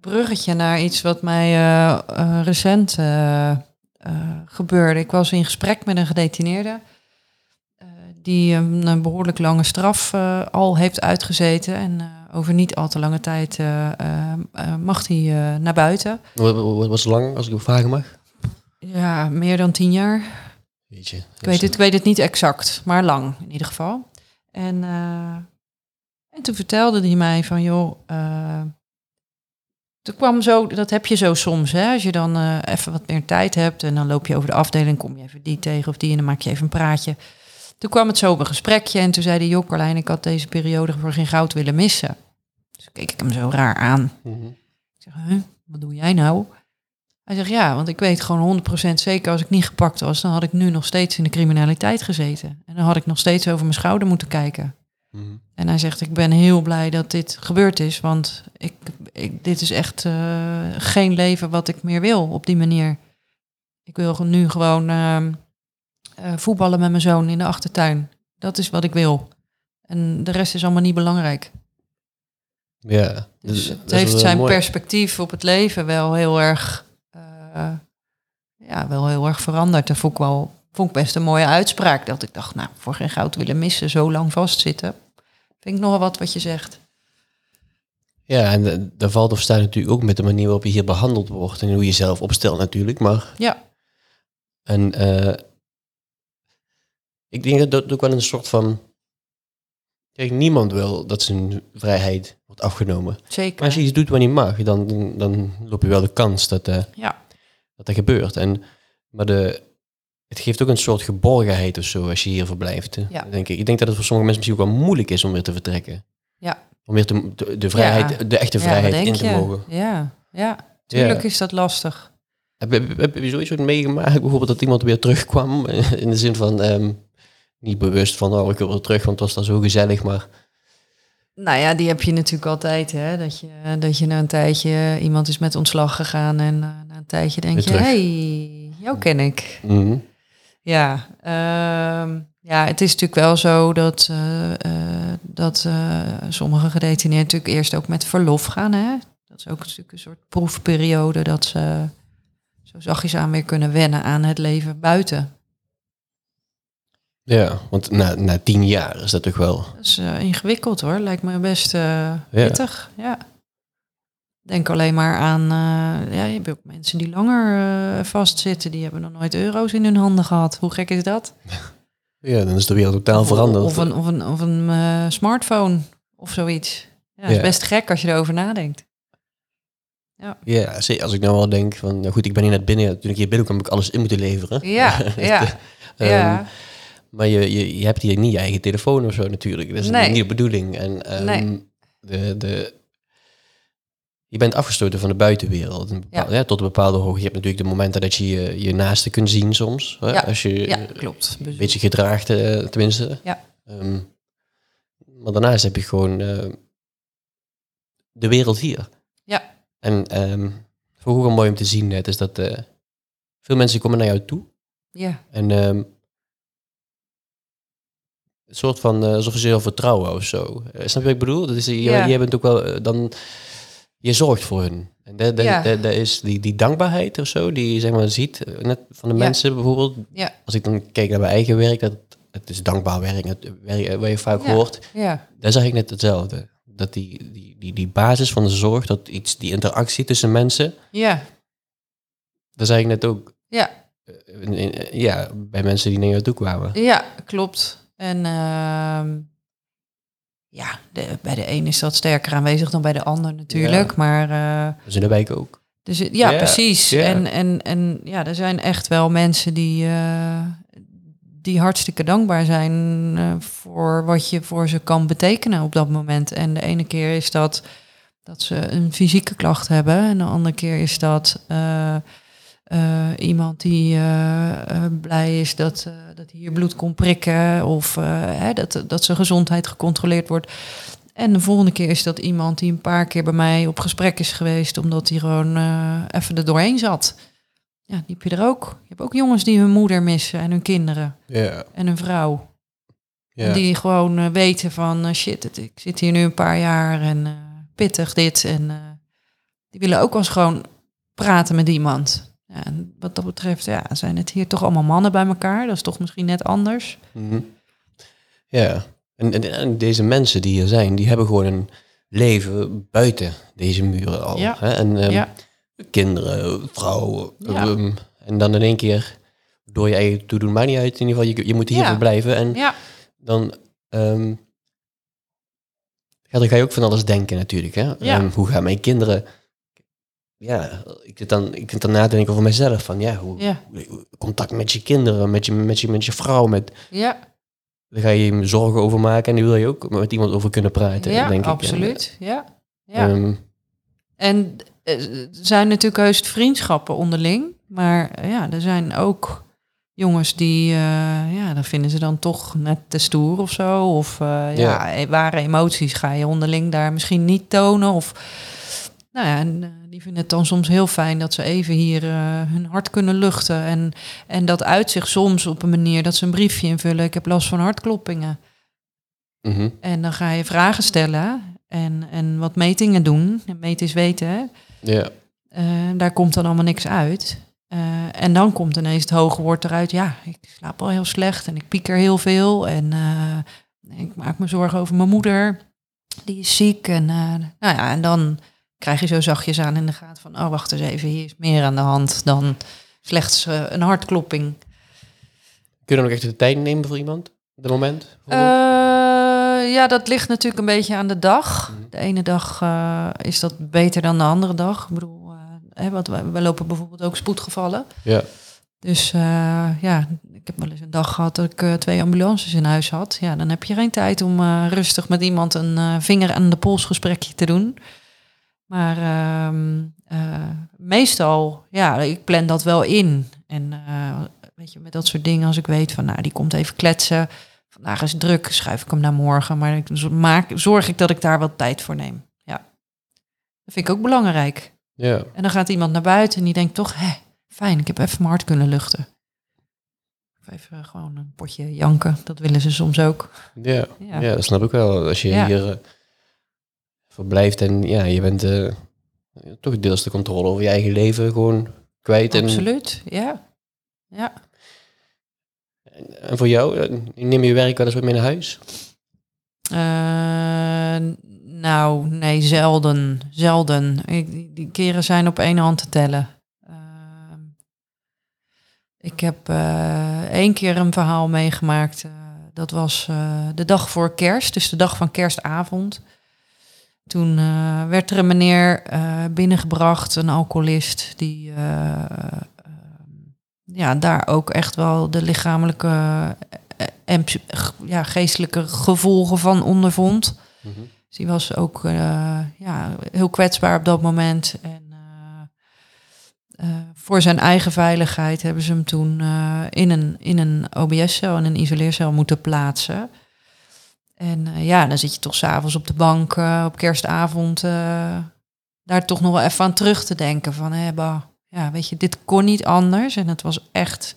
bruggetje naar iets wat mij eh, recent gebeurde. Ik was in gesprek met een gedetineerde die een, een behoorlijk lange straf al heeft uitgezeten. En over niet al te lange tijd eh, eh, eh, mag hij naar buiten. Wat, was lang, als ik vragen mag? Ja, meer dan tien jaar. Weet je. Ik weet, het, ik weet het niet exact, maar lang in ieder geval. En, en toen vertelde hij mij van, joh, toen kwam zo, dat heb je zo soms, hè, als je dan even wat meer tijd hebt en dan loop je over de afdeling, kom je even die tegen of die en dan maak je even een praatje. Toen kwam het zo op een gesprekje en toen zei hij, joh, Carlijn, ik had deze periode voor geen goud willen missen. Dus keek ik hem zo raar aan. Mhm. Ik zeg, huh, wat doe jij nou? Hij zegt, ja, want ik weet gewoon 100% zeker als ik niet gepakt was, dan had ik nu nog steeds in de criminaliteit gezeten. En dan had ik nog steeds over mijn schouder moeten kijken. Mhm. En hij zegt, ik ben heel blij dat dit gebeurd is, want ik, ik, dit is echt eh, geen leven wat ik meer wil op die manier. Ik wil nu gewoon ehm, eh, voetballen met mijn zoon in de achtertuin. Dat is wat ik wil. En de rest is allemaal niet belangrijk. Ja. Dus het heeft zijn mooi. perspectief op het leven wel heel erg, eh, ja, wel heel erg veranderd. Dat vond ik wel, vond ik best een mooie uitspraak. Dat ik dacht, nou, voor geen goud willen missen, zo lang vastzitten. Vind ik nogal wat wat je zegt. Ja, en eh, daar valt of staat natuurlijk ook met de manier waarop je hier behandeld wordt en hoe je jezelf opstelt natuurlijk. Maar Ja, en eh, ik denk dat dat ook wel een soort van. Kijk, niemand wil dat zijn vrijheid wordt afgenomen. Maar als je iets doet wat niet mag, dan, dan, loop je wel de kans dat, eh, Ja, dat dat gebeurt. En, maar de, het geeft ook een soort geborgenheid of zo als je hier verblijft. Ja. Denk ik. ik denk dat het voor sommige mensen misschien ook wel moeilijk is om weer te vertrekken. Ja. Om weer te, de, de vrijheid, Ja. de echte vrijheid in te je? mogen. Ja, ja. Tuurlijk is dat lastig. Heb, heb, heb je zoiets meegemaakt? Bijvoorbeeld dat iemand weer terugkwam. [LAUGHS] In de zin van ehm, niet bewust van oh, ik wil weer terug, want het was dan zo gezellig. Maar Nou ja, die heb je natuurlijk altijd, hè. Dat je, dat je na een tijdje, iemand is met ontslag gegaan en eh, na een tijdje denk je, terug. hey, jou ken ik. mhm. Ja, ehm, ja, het is natuurlijk wel zo dat, eh, eh, dat sommige gedetineerden natuurlijk eerst ook met verlof gaan. Hè? Dat is ook natuurlijk een soort proefperiode dat ze zo zachtjes aan weer kunnen wennen aan het leven buiten. Ja, want na, na tien jaar is dat toch wel. Dat is eh, ingewikkeld hoor, lijkt me best eh pittig. Ja. Denk alleen maar aan, eh, ja, je hebt ook mensen die langer vastzitten, die hebben nog nooit euro's in hun handen gehad. Hoe gek is dat? [LAUGHS] Ja, dan is de wereld totaal veranderd. Of een, of een, of een smartphone of zoiets. Ja, dat is Ja. best gek als je erover nadenkt. Ja, zie- als ik nou wel denk van, nou goed, ik ben hier net binnen. Toen ik hier binnenkwam, heb ik alles in moeten leveren. Ja, [LAUGHS] ja, Ehm, ja. Maar je, je, je hebt hier niet je eigen telefoon of zo natuurlijk. Dat is Nee. niet de bedoeling. En ehm, Nee. de, de, je bent afgestoten van de buitenwereld. Een bepaal- ja, tot een bepaalde hoogte. Je hebt natuurlijk de momenten dat je je, je naasten kunt zien soms. Hè? Ja, Als je Ja, klopt. een beetje gedraagt, eh, tenminste. Ja. Ehm, maar daarnaast heb je gewoon eh, de wereld hier. Ja. En ehm voor ook wel mooi om te zien net is dat eh, veel mensen komen naar jou toe. Ja, En ehm, een soort van, eh, alsof ze je vertrouwen of zo. Eh, snap je wat ik bedoel? Dat is, je, Ja. je bent ook wel eh, dan, je zorgt voor hun. En dat, dat, Ja. dat, dat is die, die dankbaarheid of zo, die je zeg maar ziet, net van de Ja. mensen bijvoorbeeld. Ja. Als ik dan kijk naar mijn eigen werk, dat, het is dankbaar werk, het werk waar je vaak hoort. ja, Daar zeg ik net hetzelfde. Dat die, die, die, die basis van de zorg, dat iets, die interactie tussen mensen, ja, daar zeg ik net ook. ja, in- in- ja, bij mensen die naar jou toe kwamen. ja, klopt. En ehm, ja, de, bij de een is dat sterker aanwezig dan bij de ander natuurlijk. Maar eh, Dat is in de wijk ook. Dus ja, precies. En, en, en ja, er zijn echt wel mensen die, eh, die hartstikke dankbaar zijn eh, voor wat je voor ze kan betekenen op dat moment. En de ene keer is dat dat ze een fysieke klacht hebben. En de andere keer is dat eh, iemand die eh, eh, blij is dat, dat hij hier bloed kon prikken. Of hè, dat, dat zijn gezondheid gecontroleerd wordt. En de volgende keer is dat iemand die een paar keer bij mij op gesprek is geweest, omdat hij gewoon even er doorheen zat. Ja, die heb je er ook. Je hebt ook jongens die hun moeder missen en hun kinderen en hun vrouw. die gewoon weten van shit, het, ik zit hier nu een paar jaar en pittig dit. En die willen ook wel eens gewoon praten met iemand. Ja, en wat dat betreft, ja, zijn het hier toch allemaal mannen bij elkaar. Dat is toch misschien net anders. Mhm. Ja, en, en, en deze mensen die hier zijn, die hebben gewoon een leven buiten deze muren al. Ja. Hè? En ehm, Ja. kinderen, vrouwen. Ehm, en dan in één keer door je eigen toedoen, maakt niet uit. In ieder geval, je, je moet hier Ja. verblijven. En dan ehm, ja, dan ga je ook van alles denken natuurlijk. Hè? Hoe gaan mijn kinderen... Ja, ik zit, dan, ik zit dan na te denken over mezelf. Van, ja, hoe, ja, contact met je kinderen, met je, met je, met je vrouw, met, ja, daar ga je je zorgen over maken en daar wil je ook met iemand over kunnen praten, ja denk ik. absoluut. Ja, En, ja. ehm, En eh, er zijn natuurlijk heus vriendschappen onderling. Maar eh, ja, er zijn ook jongens die, eh, ja, dan vinden ze dan toch net te stoer of zo. Of ja, Ja. eh, ware emoties ga je onderling daar misschien niet tonen. Of, nou ja, en, eh, die vinden het dan soms heel fijn dat ze even hier eh, hun hart kunnen luchten. En, en dat uit zich soms op een manier dat ze een briefje invullen. Ik heb last van hartkloppingen. mhm. En dan ga je vragen stellen en, en wat metingen doen. En meten is weten, hè. Ja, Eh, daar komt dan allemaal niks uit. En dan komt ineens het hoge woord eruit. Ja, ik slaap al heel slecht en ik pieker heel veel. En ik maak me zorgen over mijn moeder. Die is ziek. En, nou ja, en dan krijg je zo zachtjes aan in de gaten van... oh, wacht eens even, hier is meer aan de hand dan slechts eh, een hartklopping. Kun je nog echt de tijd nemen voor iemand? Dat moment? Eh, ja, dat ligt natuurlijk een beetje aan de dag. Mhm. De ene dag eh, is dat beter dan de andere dag. Ik bedoel, hè, want wij, wij lopen bijvoorbeeld ook spoedgevallen. ja. Dus ja, ik heb wel eens een dag gehad dat ik twee ambulances in huis had. Ja, dan heb je geen tijd om rustig met iemand een vinger aan de pols gesprekje te doen. Maar ehm, eh, meestal, ja, ik plan dat wel in. En eh, weet je, met dat soort dingen, als ik weet van, nou, die komt even kletsen. Vandaag is het druk, schuif ik hem naar morgen. Maar ik maak, zorg ik dat ik daar wat tijd voor neem. Ja, dat vind ik ook belangrijk. Ja. En dan gaat iemand naar buiten en die denkt toch, hé, fijn, ik heb even mijn hart kunnen luchten. Of even gewoon een potje janken, dat willen ze soms ook. Ja. Ja. Ja. dat snap ik wel. Als je Ja. hier eh, verblijft en ja, je bent eh, toch deels de controle over je eigen leven gewoon kwijt. En, Absoluut, ja. Ja. en voor jou, eh, neem je werk wel eens met mee naar huis? Eh, nou, nee, zelden. Zelden. Ik, die, keren zijn op één hand te tellen. Ehm, ik heb eh, één keer een verhaal meegemaakt. dat was de dag voor kerst, dus de dag van kerstavond. Toen eh, werd er een meneer eh, binnengebracht, een alcoholist, die eh, ja, daar ook echt wel de lichamelijke en ja, geestelijke gevolgen van ondervond. Dus die was ook ja, heel kwetsbaar op dat moment. En voor zijn eigen veiligheid hebben ze hem toen in een, in een OBS-cel, in een isoleercel moeten plaatsen. En eh, ja, dan zit je toch s'avonds op de bank eh, op kerstavond eh, daar toch nog wel even aan terug te denken. Van, hé, bah, ja, weet je, dit kon niet anders. En het was echt...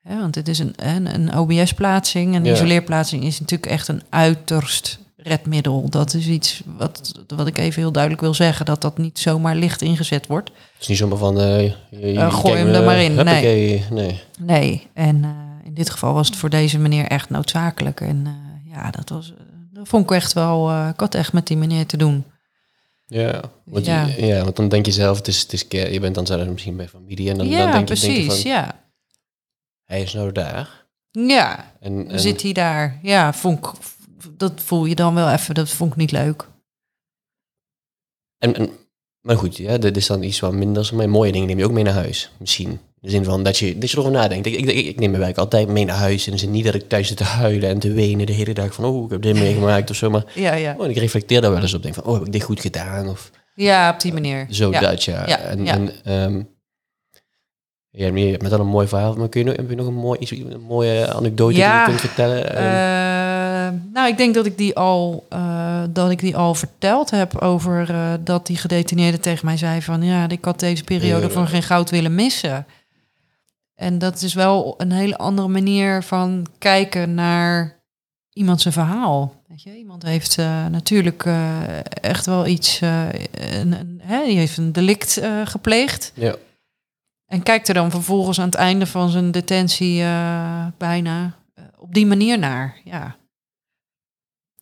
Hè, want het is een, een, een OBS-plaatsing. Een Ja. isoleerplaatsing is natuurlijk echt een uiterst redmiddel. Dat is iets wat, wat ik even heel duidelijk wil zeggen. Dat dat niet zomaar licht ingezet wordt. Het is niet zomaar van... je- je gooi hem er maar in. huppakee. Nee. Nee, en in dit geval was het voor deze meneer echt noodzakelijk. En ja, dat was... eh, dat vond ik echt wel... eh, ik had echt met die meneer te doen. Ja, want, Ja. Je, ja, want dan denk je zelf, het is, het is, je bent dan zelf misschien bij familie. En dan, ja, dan denk, je, denk je precies. van, ja. hij is nou daar. Ja, En, en zit hij daar. Ja, vond ik, dat voel je dan wel even. Dat vond ik niet leuk. En, en, maar goed, ja, dit is dan iets wat minder. Maar mooie dingen neem je ook mee naar huis. Misschien. In de zin van dat je, dat je erover nadenkt. Ik, ik, neem mijn werk altijd mee naar huis. In de zin niet dat ik thuis zit te huilen en te wenen de hele dag. Van, oh, ik heb dit meegemaakt of zo. Maar Ja, ja. oh, en ik reflecteer daar wel eens op. Denk van, oh, heb ik dit goed gedaan? Of Ja, op die manier. zo ja. dat, ja. Ja, en, ja. en ehm, je hebt met dat een mooi verhaal. Maar kun je nog, heb je nog een, mooi, iets, een mooie anekdote Ja, die je kunt vertellen? Ehm, Eh, nou, ik denk dat ik die al, eh, dat ik die al verteld heb over eh, dat die gedetineerde tegen mij zei van ja, ik had deze periode Ja. voor geen goud willen missen. En dat is wel een hele andere manier van kijken naar iemand zijn verhaal. Weet je, iemand heeft eh, natuurlijk eh, echt wel iets, eh, een, een, hè, die heeft een delict gepleegd. ja. En kijkt er dan vervolgens aan het einde van zijn detentie bijna op die manier naar. Ja,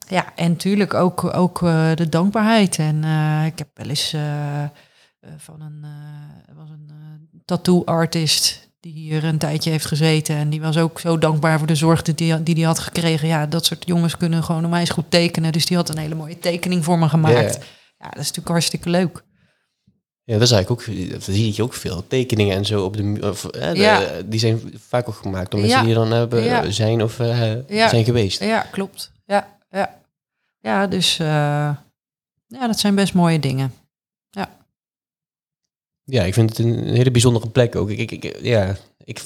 ja en natuurlijk ook, ook de dankbaarheid. En ik heb wel eens van een, was een tattoo artist die hier een tijdje heeft gezeten. En die was ook zo dankbaar voor de zorg die die, die die had gekregen. Ja, dat soort jongens kunnen gewoon onwijs goed tekenen. Dus die had een hele mooie tekening voor me gemaakt. Ja. Ja, dat is natuurlijk hartstikke leuk. Ja, dat is eigenlijk ook, dat zie je ook veel. Tekeningen en zo op de muur. Of, eh, de- Ja. Die zijn vaak ook gemaakt door mensen Ja. die er dan hebben, Ja. zijn of eh, zijn geweest. Ja, klopt. Ja, ja. ja dus eh, ja, dat zijn best mooie dingen. Ja, ik vind het een hele bijzondere plek ook. Ik, ik, ik- ja, ik,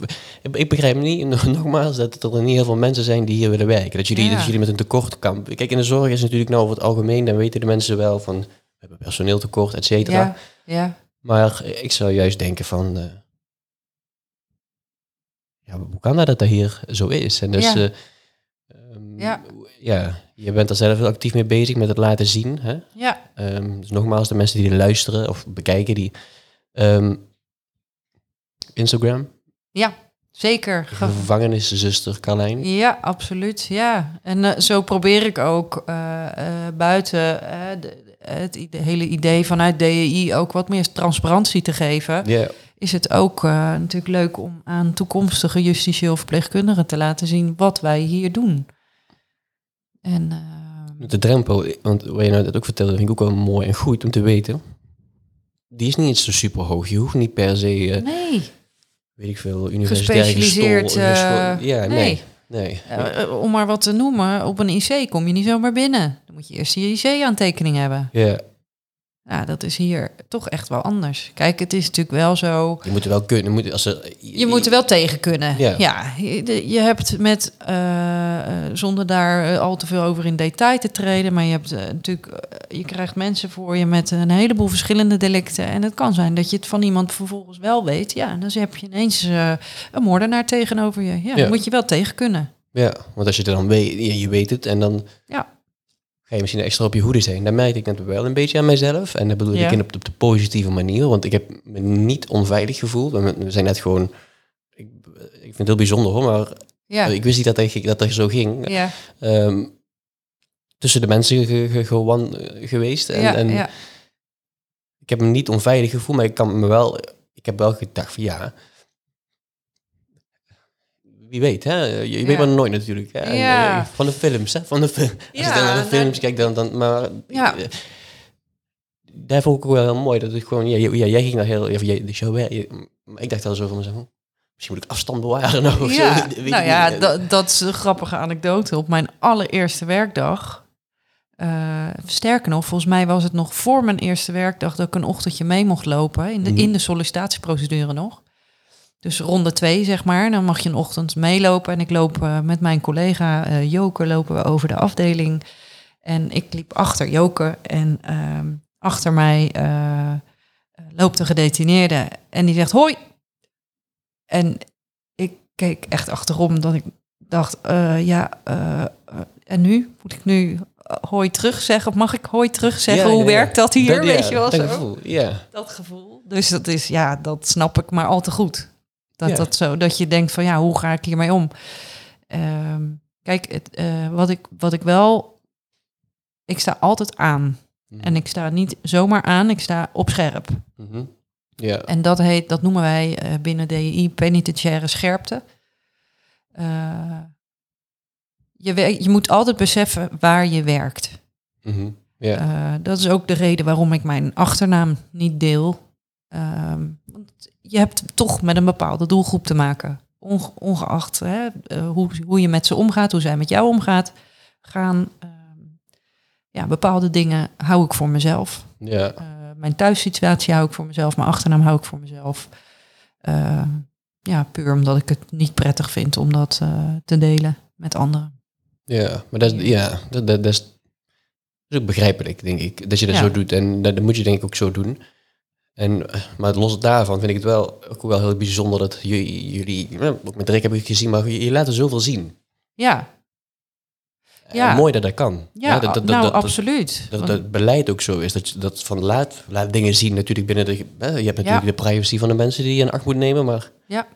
ik begrijp niet, [LAUGHS] nogmaals, dat er niet heel veel mensen zijn die hier willen werken. Dat jullie, Ja. dat jullie met een tekort kampen. Kijk, in de zorg is natuurlijk nou over het algemeen, dan weten de mensen wel van, we hebben personeeltekort, et cetera. Ja, ja, Maar ik zou juist denken van, eh, ja, hoe kan dat dat dat hier zo is? En dus, Ja. eh, ehm, Ja. ja, je bent er zelf heel actief mee bezig met het laten zien. Hè? ja, Ehm, dus nogmaals, de mensen die luisteren of bekijken, die ehm, Instagram, ja, zeker. Ge- gevangeniszuster Carlijn. Ja, absoluut. Ja, en eh, zo probeer ik ook eh, eh, buiten de- het hele idee vanuit DEI ook wat meer transparantie te geven. Is het ook natuurlijk leuk om aan toekomstige justitieel verpleegkundigen te laten zien wat wij hier doen. En de drempel, want wat je nou dat ook vertelde, vind ik ook wel mooi en goed om te weten. Die is niet zo super hoog. Je hoeft niet per se, eh, nee, weet ik veel, universitair Gespecialiseerd, eh, ja, nee. nee. Nee. Eh, om maar wat te noemen, op een IC kom je niet zomaar binnen. Dan moet je eerst je IC-aantekening hebben. Ja, Ja, dat is hier toch echt wel anders. Kijk, het is natuurlijk wel zo... je moet er wel kunnen. Je moet, als er, Je moet er wel tegen kunnen. Ja. Ja, je, je hebt met, eh, eh, zonder daar eh, al te veel over in detail te treden, maar je hebt natuurlijk, je krijgt mensen voor je met een heleboel verschillende delicten. En het kan zijn dat je het van iemand vervolgens wel weet. Ja, dan heb je ineens een moordenaar tegenover je. Ja, moet je wel tegen kunnen. Ja, want als je het dan weet, je, je weet het en dan Ja. Ga je misschien extra op je hoede zijn. Dan merk ik het wel een beetje aan mijzelf. En dat bedoel Ja. ik in op, op de positieve manier, want ik heb me niet onveilig gevoeld. We, zijn net gewoon, ik, ik vind het heel bijzonder hoor, maar Ja, ik wist niet dat, dat, dat er zo ging. ja, Ehm, tussen de mensen ge, ge- gewan- eh, geweest. En, ja, en ja. ik heb me niet onveilig gevoeld, maar ik kan me wel, ik heb wel gedacht van ja. Wie weet, hè? Je, je weet maar nooit natuurlijk. Hè? En, eh, van de films, hè? Van de film. Als je dan naar de films kijkt, dan, dan maar. Ja. eh, daar vond ik ook wel heel mooi. Dat het gewoon, ja, ja, jij ging daar heel, jij, de show, hè, je- maar ik dacht al zo van mezelf, hm, misschien moet ik afstand bewaren. Nou, of Ja, [LAUGHS] zo, ik nou ja, dat, dat is een grappige anekdote. Op mijn allereerste werkdag, eh, sterker nog, volgens mij was het nog voor mijn eerste werkdag dat ik een ochtendje mee mocht lopen in de, Mhm. in de sollicitatieprocedure nog. Dus ronde twee, zeg maar. Dan mag je een ochtend meelopen. En ik loop eh, met mijn collega eh Joke lopen we over de afdeling. En ik liep achter Joke en ehm, achter mij eh, loopt een gedetineerde. En die zegt hoi. En ik keek echt achterom dat ik dacht, ja, en nu? Moet ik nu hoi terug zeggen? Of mag ik hoi terug zeggen? Ja, Hoe ja. werkt dat hier? Dat- weet ja, je wel dat zo? gevoel, ja. Dat gevoel. Dus dat is, ja, dat snap ik maar al te goed. Dat, Ja. dat, zo, dat je denkt van, ja, hoe ga ik hiermee om? Ehm, kijk, het, eh, wat, ik, wat ik wel... Ik sta altijd aan. Mhm. En ik sta niet zomaar aan, ik sta op scherp. Ja. En dat heet, dat noemen wij eh, binnen DI penitentiaire scherpte. Eh, je, je moet altijd beseffen waar je werkt. Ja. Eh, dat is ook de reden waarom ik mijn achternaam niet deel. Ehm, want je hebt toch met een bepaalde doelgroep te maken. Onge- ongeacht hè, eh, hoe, hoe je met ze omgaat, hoe zij met jou omgaat, gaan. ehm, ja, bepaalde dingen hou ik voor mezelf. ja. Eh, mijn thuissituatie hou ik voor mezelf. Mijn achternaam hou ik voor mezelf. Eh, ja, puur omdat ik het niet prettig vind om dat te delen met anderen. Ja, maar dat, is- ja, dat, dat, dat is, dat is ook begrijpelijk, denk ik, dat je dat Ja. zo doet. En dat, dat moet je denk ik ook zo doen. En, eh, maar los daarvan vind ik het wel, ook wel heel bijzonder dat jullie, ja, ook met Rick heb ik gezien, maar je, je laat er zoveel zien. Ja, Ja. En mooi dat dat kan. ja dat, dat, nou dat, absoluut. dat, dat beleid ook zo is. Dat, je- dat van laat, laat dingen zien natuurlijk binnen de... Hè, je hebt natuurlijk de privacy van de mensen die je in acht moet nemen, maar... Ja.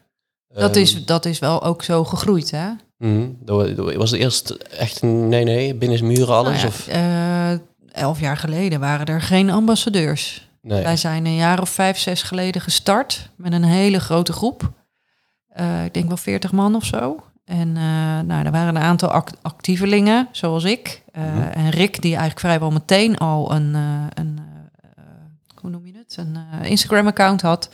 dat, ehm, is, dat is wel ook zo gegroeid, hè? mhm, dat was het eerst echt een nee, nee, binnen muren alles? Nou ja, of, eh, elf jaar geleden waren er geen ambassadeurs. Nee. Wij zijn een jaar of vijf, zes geleden gestart met een hele grote groep. Eh, ik denk wel veertig man of zo. En eh, nou, er waren een aantal act- actievelingen, zoals ik. Eh, Mhm. En Rick, die eigenlijk vrijwel meteen al een, een hoe noem je het, een Instagram-account had.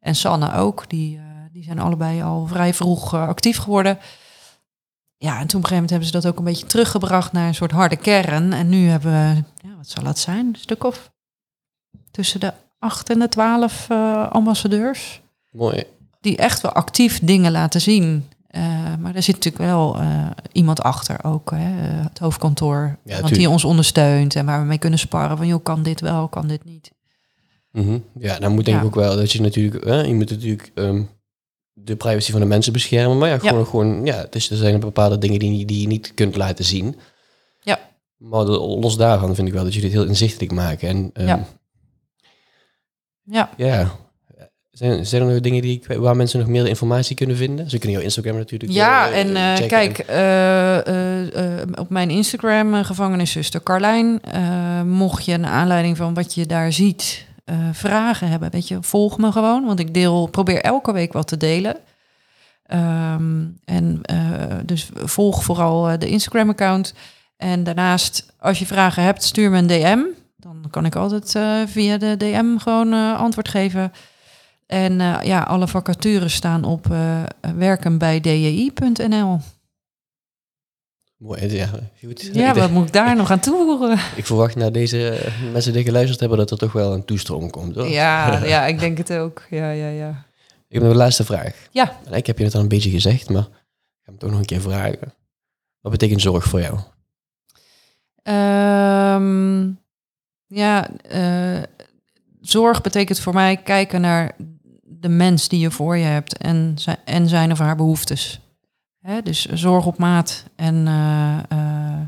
En Sanne ook, die, die zijn allebei al vrij vroeg actief geworden. Ja, en toen op een gegeven moment hebben ze dat ook een beetje teruggebracht naar een soort harde kern. En nu hebben we, ja, wat zal het zijn, een stuk of tussen de acht en de twaalf eh, ambassadeurs. Mooi. Die echt wel actief dingen laten zien. Eh, maar er zit natuurlijk wel eh, iemand achter ook, hè, het hoofdkantoor. want die ons ondersteunt en waar we mee kunnen sparren. Van, joh, kan dit wel, kan dit niet. Mhm. Ja, dan moet denk ik Ja. ook wel dat je natuurlijk, hè, je moet natuurlijk ehm, de privacy van de mensen beschermen, maar ja, gewoon, gewoon ja, dus er zijn bepaalde dingen die, die je niet kunt laten zien. Ja. Maar los daarvan vind ik wel dat jullie het heel inzichtelijk maken. En ehm, Ja. Ja, ja. Zijn, zijn er nog dingen die, waar mensen nog meer informatie kunnen vinden? Ze kunnen jouw Instagram natuurlijk ja eh, en eh, kijk, eh, op mijn Instagram, gevangeniszuster Carlijn, mocht je naar aanleiding van wat je daar ziet, vragen hebben, weet je, volg me gewoon, want ik deel, probeer elke week wat te delen. Ehm, en dus volg vooral de Instagram-account. En daarnaast, als je vragen hebt, stuur me een DM. Dan kan ik altijd eh, via de DM gewoon eh, antwoord geven. En eh, ja, alle vacatures staan op werkenbijdji.nl. Mooi, ja, goed. Ja, wat moet ik daar nog aan toevoegen? [LAUGHS] Ik verwacht na deze mensen die geluisterd hebben dat er toch wel een toestroom komt. Hoor. Ja, [LAUGHS] ja, ik denk het ook. Ja, ja, ja. Ik heb nog een laatste vraag. Ja. En ik heb je het al een beetje gezegd, maar ik ga hem toch nog een keer vragen. Wat betekent zorg voor jou? Um, ja, uh, zorg betekent voor mij kijken naar de mens die je voor je hebt en zijn, en zijn of haar behoeftes. Hè, dus zorg op maat. En uh, uh,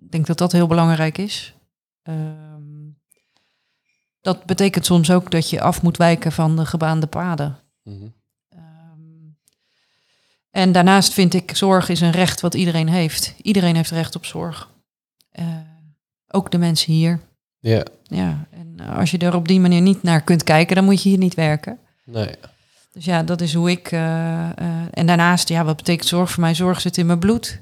ik denk dat dat heel belangrijk is. Um, dat betekent soms ook dat je af moet wijken van de gebaande paden. Mm -hmm. um, en daarnaast vind ik zorg is een recht wat iedereen heeft. Iedereen heeft recht op zorg. Uh, ook de mensen hier. Ja. Ja, en als je er op die manier niet naar kunt kijken, dan moet je hier niet werken. Nee. Dus ja, dat is hoe ik. Uh, uh, en daarnaast, ja, wat betekent zorg voor mij? Zorg zit in mijn bloed.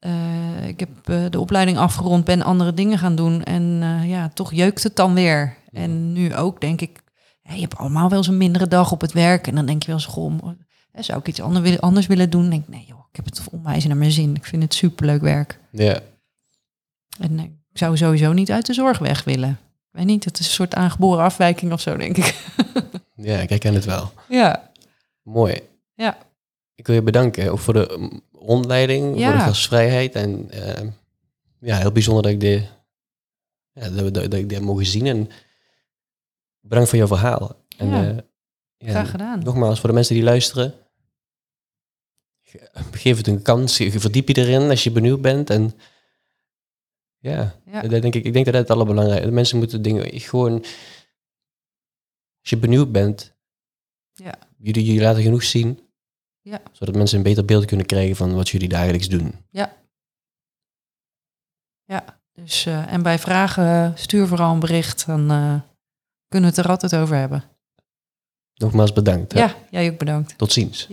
Uh, ik heb de opleiding afgerond, ben andere dingen gaan doen. En ja, toch jeukt het dan weer. Ja. En nu ook, denk ik, ja, je hebt allemaal wel eens een mindere dag op het werk. En dan denk je wel eens, goh, zou ik iets anders willen, anders willen doen? Dan denk ik, nee joh, ik heb het onwijs naar mijn zin. Ik vind het superleuk werk. Ja. En ik zou sowieso niet uit de zorg weg willen. Ik weet niet, het is een soort aangeboren afwijking of zo, denk ik. [LAUGHS] Ja, ik herken het wel. Ja. Mooi. Ja. Ik wil je bedanken ook voor de rondleiding, Ja. voor de gastvrijheid. En eh, ja, heel bijzonder dat ik dit, ja, dat, dat, dat ik dit mogen zien. En bedankt voor jouw verhaal. En, Ja. eh, ja, Graag gedaan. Nogmaals, voor de mensen die luisteren. ge- Geef het een kans. Je verdiep je erin als je benieuwd bent. En ja, Ja. dat denk ik, ik denk dat dat het allerbelangrijkste is. Mensen moeten dingen gewoon... Als je benieuwd bent, Ja. jullie, jullie laten genoeg zien. Ja. Zodat mensen een beter beeld kunnen krijgen van wat jullie dagelijks doen. Ja. Dus, eh, en bij vragen stuur vooral een bericht, dan eh, kunnen we het er altijd over hebben. Nogmaals bedankt. hè. Ja, jij ook bedankt. Tot ziens.